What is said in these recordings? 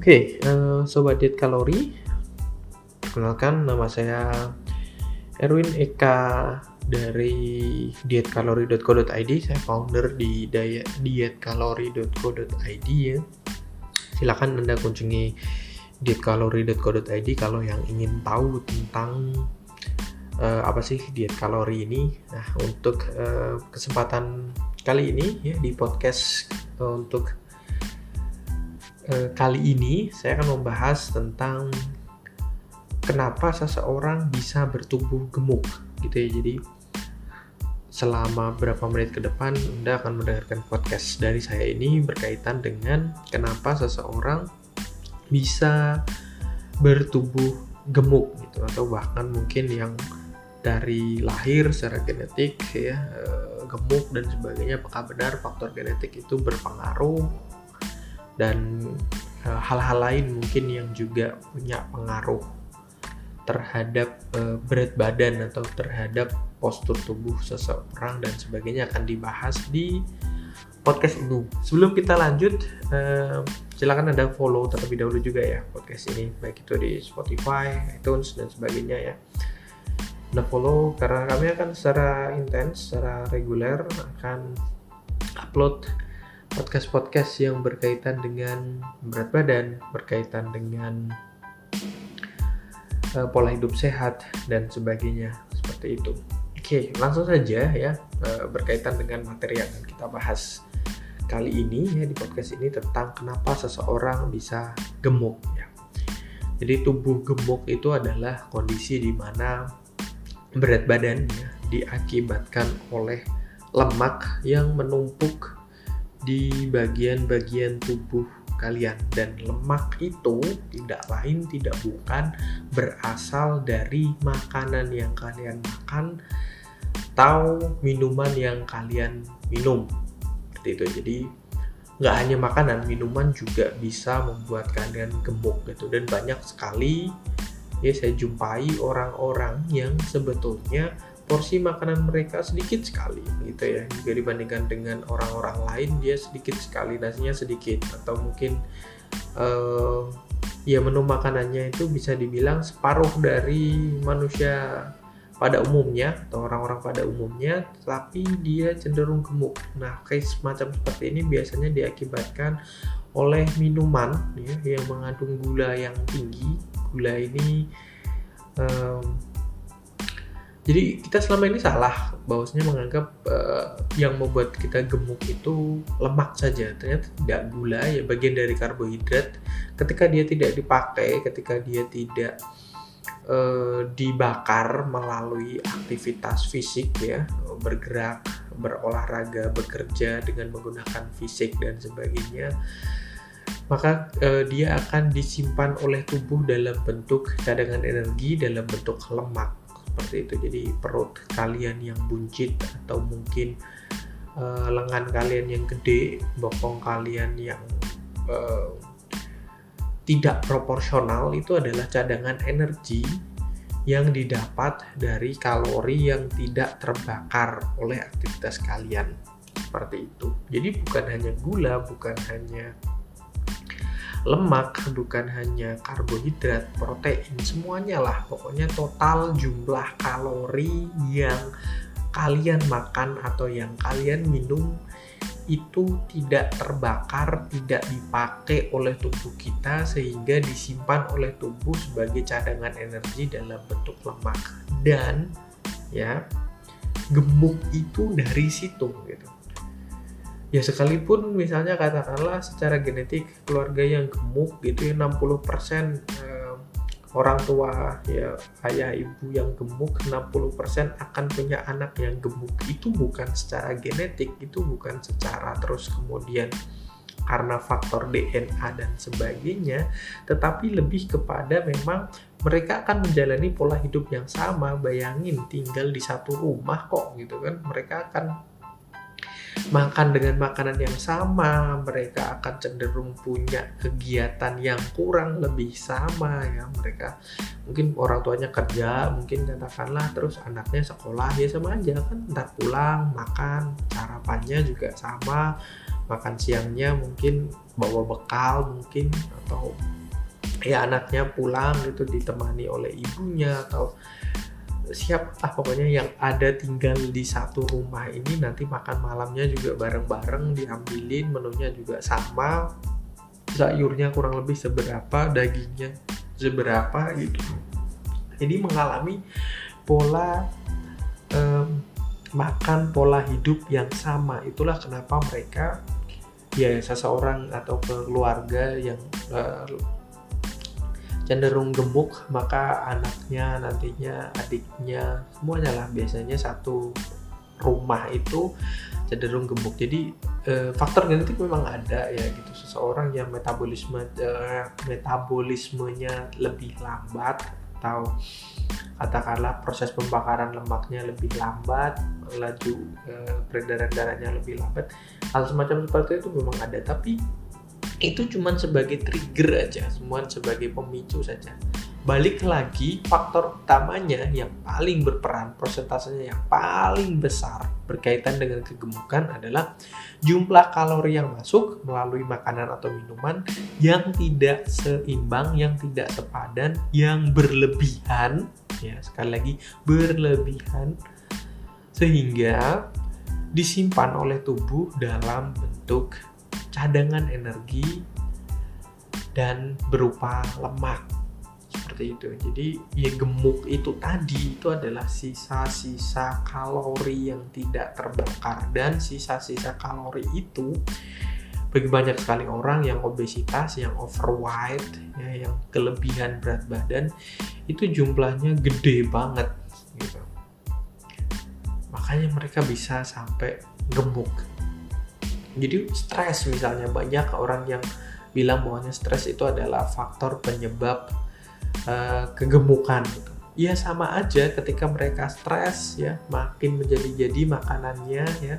Oke, uh, sobat diet kalori, perkenalkan nama saya Erwin Eka dari dietkalori.co.id. Saya founder di dietkalori.co.id ya. Silakan Anda kunjungi dietkalori.co.id kalau yang ingin tahu tentang uh, apa sih diet kalori ini. Nah, untuk uh, kesempatan kali ini ya di podcast uh, untuk Eh, kali ini saya akan membahas tentang kenapa seseorang bisa bertumbuh gemuk gitu ya. Jadi selama berapa menit ke depan Anda akan mendengarkan podcast dari saya ini berkaitan dengan kenapa seseorang bisa bertumbuh gemuk gitu atau bahkan mungkin yang dari lahir secara genetik ya eh, gemuk dan sebagainya apakah benar faktor genetik itu berpengaruh dan eh, hal-hal uh, lain mungkin yang juga punya pengaruh terhadap uh, berat badan atau terhadap postur tubuh seseorang dan sebagainya akan dibahas di podcast ini. Sebelum kita lanjut, uh, silakan anda follow terlebih dahulu juga ya podcast ini, baik itu di Spotify, iTunes dan sebagainya ya. Anda follow karena kami akan secara intens, secara reguler akan upload podcast-podcast yang berkaitan dengan berat badan, berkaitan dengan uh, pola hidup sehat dan sebagainya seperti itu. Oke, langsung saja ya uh, berkaitan dengan materi yang akan kita bahas kali ini ya di podcast ini tentang kenapa seseorang bisa gemuk ya. Jadi tubuh gemuk itu adalah kondisi di mana berat badan ya, diakibatkan oleh lemak yang menumpuk di bagian-bagian tubuh kalian. Dan lemak itu tidak lain tidak bukan berasal dari makanan yang kalian makan atau minuman yang kalian minum. Seperti itu. Jadi nggak hanya makanan minuman juga bisa membuat kalian gemuk gitu. Dan banyak sekali ya saya jumpai orang-orang yang sebetulnya porsi makanan mereka sedikit sekali gitu ya. Jika dibandingkan dengan orang-orang lain dia sedikit sekali nasinya sedikit. Atau mungkin uh, ya menu makanannya itu bisa dibilang separuh dari manusia pada umumnya atau orang-orang pada umumnya tapi dia cenderung gemuk. Nah case semacam seperti ini biasanya diakibatkan oleh minuman ya, yang mengandung gula yang tinggi. Gula ini um, jadi kita selama ini salah bahwasanya menganggap uh, yang membuat kita gemuk itu lemak saja. Ternyata tidak gula ya bagian dari karbohidrat. Ketika dia tidak dipakai ketika dia tidak uh, dibakar melalui aktivitas fisik ya bergerak berolahraga bekerja dengan menggunakan fisik dan sebagainya maka uh, dia akan disimpan oleh tubuh dalam bentuk cadangan energi dalam bentuk lemak seperti itu. Jadi perut kalian yang buncit atau mungkin uh, lengan kalian yang gede bokong kalian yang uh, tidak proporsional itu adalah cadangan energi yang didapat dari kalori yang tidak terbakar oleh aktivitas kalian. Seperti itu. Jadi bukan hanya gula bukan hanya lemak bukan hanya karbohidrat, protein, semuanya lah. Pokoknya total jumlah kalori yang kalian makan atau yang kalian minum itu tidak terbakar, tidak dipakai oleh tubuh kita sehingga disimpan oleh tubuh sebagai cadangan energi dalam bentuk lemak. Dan ya, gemuk itu dari situ gitu ya sekalipun misalnya katakanlah secara genetik keluarga yang gemuk gitu ya 60% eh, orang tua ya ayah ibu yang gemuk 60% akan punya anak yang gemuk. Itu bukan secara genetik itu bukan secara terus kemudian karena faktor DNA dan sebagainya tetapi lebih kepada memang mereka akan menjalani pola hidup yang sama. Bayangin tinggal di satu rumah kok gitu kan. Mereka akan makan dengan makanan yang sama, mereka akan cenderung punya kegiatan yang kurang lebih sama ya. Mereka mungkin orang tuanya kerja, mungkin katakanlah terus anaknya sekolah ya sama aja kan ntar pulang makan sarapannya juga sama makan siangnya mungkin bawa bekal mungkin atau ya anaknya pulang gitu ditemani oleh ibunya atau siap ah pokoknya yang ada tinggal di satu rumah ini nanti makan malamnya juga bareng-bareng diambilin menunya juga sama. Sayurnya kurang lebih seberapa dagingnya seberapa gitu. Jadi mengalami pola um, makan pola hidup yang sama. Itulah kenapa mereka ya seseorang atau keluarga yang uh, cenderung gemuk maka anaknya nantinya adiknya semuanya lah. Biasanya satu rumah itu cenderung gemuk. Jadi e, faktor genetik memang ada ya gitu. Seseorang yang metabolisme e, metabolismenya lebih lambat atau katakanlah proses pembakaran lemaknya lebih lambat laju e, peredaran darahnya lebih lambat hal semacam seperti itu memang ada. Tapi itu cuma sebagai trigger aja, semua sebagai pemicu saja. Balik lagi, faktor utamanya yang paling berperan, persentasenya yang paling besar berkaitan dengan kegemukan adalah jumlah kalori yang masuk melalui makanan atau minuman yang tidak seimbang, yang tidak sepadan, yang berlebihan, ya sekali lagi berlebihan, sehingga disimpan oleh tubuh dalam bentuk cadangan energi dan berupa lemak seperti itu. Jadi ya gemuk itu tadi itu adalah sisa-sisa kalori yang tidak terbakar dan sisa-sisa kalori itu bagi banyak sekali orang yang obesitas, yang overweight, ya, yang kelebihan berat badan itu jumlahnya gede banget gitu. Makanya mereka bisa sampai gemuk jadi stres misalnya banyak orang yang bilang bahwa stres itu adalah faktor penyebab uh, kegemukan gitu. Ya sama aja ketika mereka stres ya makin menjadi-jadi makanannya ya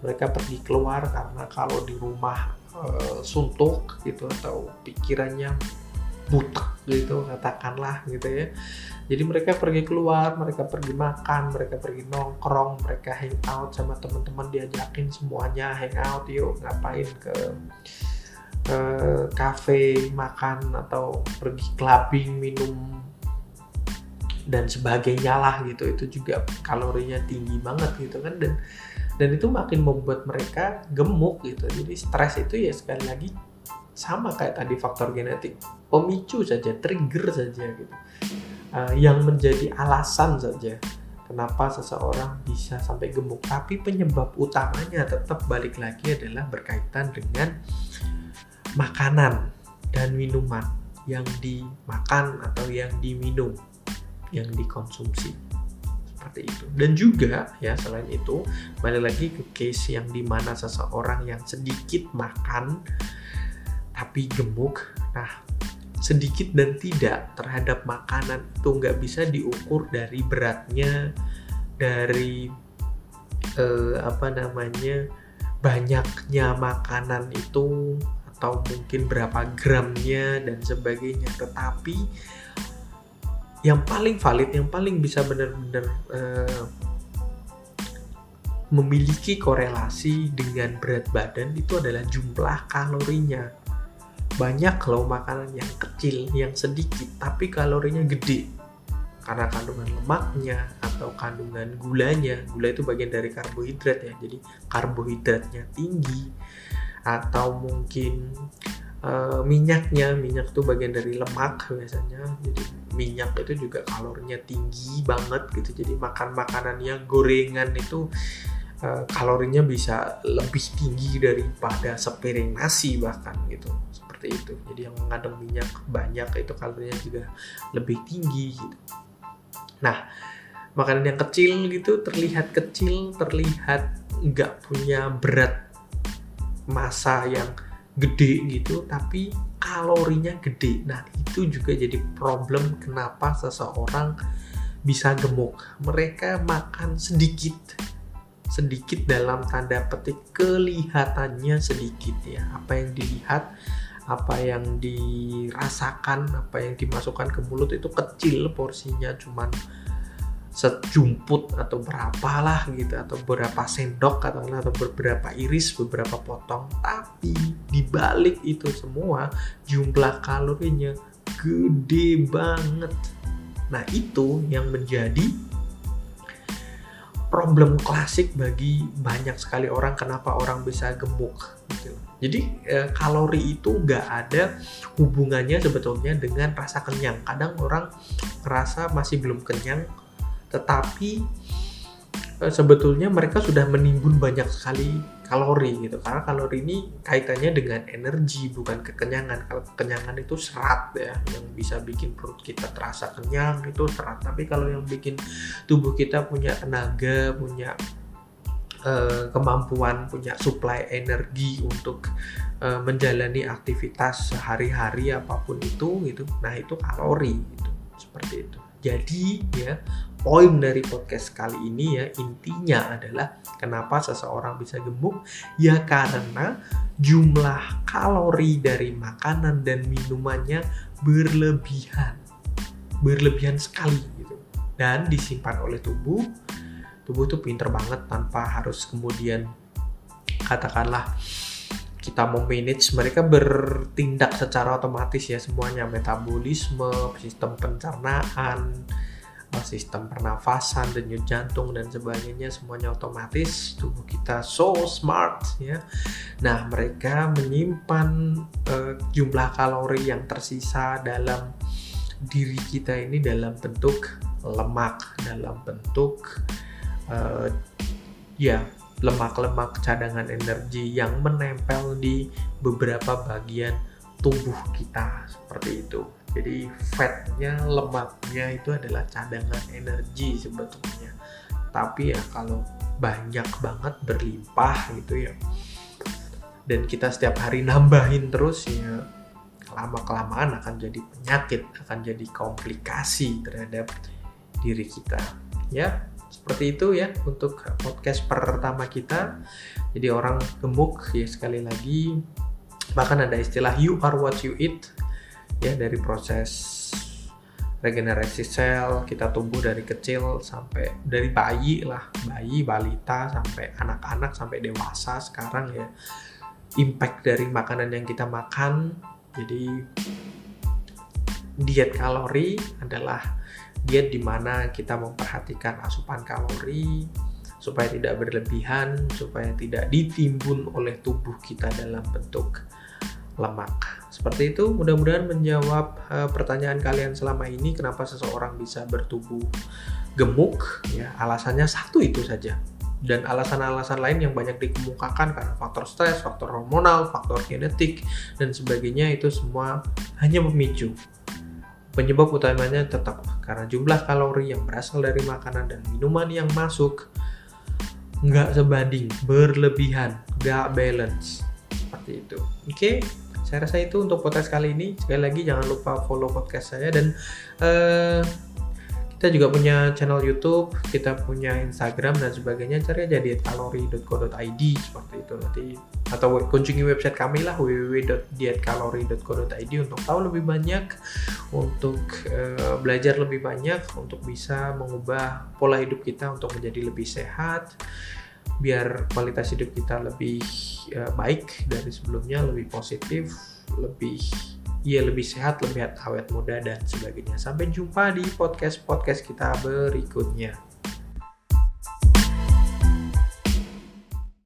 mereka pergi keluar karena kalau di rumah uh, suntuk gitu atau pikirannya butek gitu katakanlah gitu ya jadi mereka pergi keluar mereka pergi makan mereka pergi nongkrong mereka hang out sama teman-teman diajakin semuanya hang out yuk ngapain ke ke cafe makan atau pergi clubbing minum dan sebagainya lah gitu. Itu juga kalorinya tinggi banget gitu kan. Dan dan itu makin membuat mereka gemuk gitu. Jadi stres itu ya sekali lagi sama kayak tadi faktor genetik. Pemicu saja trigger saja gitu uh, yang menjadi alasan saja kenapa seseorang bisa sampai gemuk. Tapi penyebab utamanya tetap balik lagi adalah berkaitan dengan makanan dan minuman yang dimakan atau yang diminum yang dikonsumsi. Seperti itu. Dan juga ya selain itu balik lagi ke case yang di mana seseorang yang sedikit makan tapi gemuk. Nah sedikit dan tidak terhadap makanan itu nggak bisa diukur dari beratnya dari eh, apa namanya banyaknya makanan itu atau mungkin berapa gramnya dan sebagainya. Tetapi yang paling valid yang paling bisa benar-benar eh, memiliki korelasi dengan berat badan itu adalah jumlah kalorinya banyak loh makanan yang kecil yang sedikit tapi kalorinya gede. Karena kandungan lemaknya atau kandungan gulanya. Gula itu bagian dari karbohidrat ya jadi karbohidratnya tinggi. Atau mungkin uh, minyaknya. Minyak itu bagian dari lemak biasanya. Jadi minyak itu juga kalorinya tinggi banget gitu. Jadi makan makanannya gorengan itu uh, kalorinya bisa lebih tinggi daripada sepiring nasi bahkan gitu seperti itu. Jadi yang mengandung minyak banyak itu kalorinya juga lebih tinggi gitu. Nah makanan yang kecil gitu terlihat kecil terlihat nggak punya berat masa yang gede gitu tapi kalorinya gede. Nah itu juga jadi problem kenapa seseorang bisa gemuk. Mereka makan sedikit sedikit dalam tanda petik kelihatannya sedikit ya. Apa yang dilihat apa yang dirasakan apa yang dimasukkan ke mulut itu kecil porsinya cuman sejumput atau berapalah gitu atau berapa sendok atau atau beberapa iris beberapa potong. Tapi dibalik itu semua jumlah kalorinya gede banget. Nah itu yang menjadi problem klasik bagi banyak sekali orang kenapa orang bisa gemuk gitu. Jadi eh, kalori itu nggak ada hubungannya sebetulnya dengan rasa kenyang. Kadang orang merasa masih belum kenyang tetapi eh, sebetulnya mereka sudah menimbun banyak sekali kalori gitu. Karena kalori ini kaitannya dengan energi bukan kekenyangan. Kalau kekenyangan itu serat ya yang bisa bikin perut kita terasa kenyang itu serat. Tapi kalau yang bikin tubuh kita punya tenaga punya uh, kemampuan punya suplai energi untuk uh, menjalani aktivitas sehari-hari apa pun itu gitu. Nah itu kalori gitu. Seperti itu. Jadi ya poin dari podcast kali ini ya intinya adalah kenapa seseorang bisa gemuk? Ya karena jumlah kalori dari makanan dan minumannya berlebihan. Berlebihan sekali gitu. Dan disimpan oleh tubuh. Tubuh tuh pinter banget tanpa harus kemudian katakanlah kita mau manage. Mereka bertindak secara otomatis ya semuanya. Metabolisme sistem pencernaan sistem pernafasan, denyut jantung dan sebagainya semuanya otomatis tubuh kita so smart ya. Nah, mereka menyimpan uh, jumlah kalori yang tersisa dalam diri kita ini dalam bentuk lemak, dalam bentuk uh, ya lemak-lemak cadangan energi yang menempel di beberapa bagian tubuh kita seperti itu. Jadi fatnya, lemaknya itu adalah cadangan energi sebetulnya. Tapi ya kalau banyak banget berlimpah gitu ya. Dan kita setiap hari nambahin terus ya lama kelamaan akan jadi penyakit, akan jadi komplikasi terhadap diri kita. Ya, seperti itu ya untuk podcast pertama kita. Jadi orang gemuk ya sekali lagi bahkan ada istilah you are what you eat ya dari proses regenerasi sel kita tumbuh dari kecil sampai dari bayi lah bayi balita sampai anak-anak sampai dewasa sekarang ya. Impact dari makanan yang kita makan jadi diet kalori adalah diet di mana kita memperhatikan asupan kalori supaya tidak berlebihan supaya tidak ditimbun oleh tubuh kita dalam bentuk lemak. Seperti itu, mudah-mudahan menjawab uh, pertanyaan kalian selama ini kenapa seseorang bisa bertubuh gemuk ya. Alasannya satu itu saja. Dan alasan-alasan lain yang banyak dikemukakan karena faktor stres, faktor hormonal, faktor genetik dan sebagainya itu semua hanya memicu. Penyebab utamanya tetap karena jumlah kalori yang berasal dari makanan dan minuman yang masuk nggak sebanding, berlebihan, nggak balance seperti itu. Oke, okay? Saya rasa itu untuk podcast kali ini. Sekali lagi jangan lupa follow podcast saya dan uh, kita juga punya channel YouTube kita punya Instagram dan sebagainya. Cari aja di kalori.co.id seperti itu. Nanti atau kunjungi website kami lah www.dietkalori.co.id untuk tahu lebih banyak untuk uh, belajar lebih banyak untuk bisa mengubah pola hidup kita untuk menjadi lebih sehat biar kualitas hidup kita lebih uh, baik dari sebelumnya, lebih positif, lebih ya lebih sehat, lebih awet muda dan sebagainya. Sampai jumpa di podcast-podcast kita berikutnya.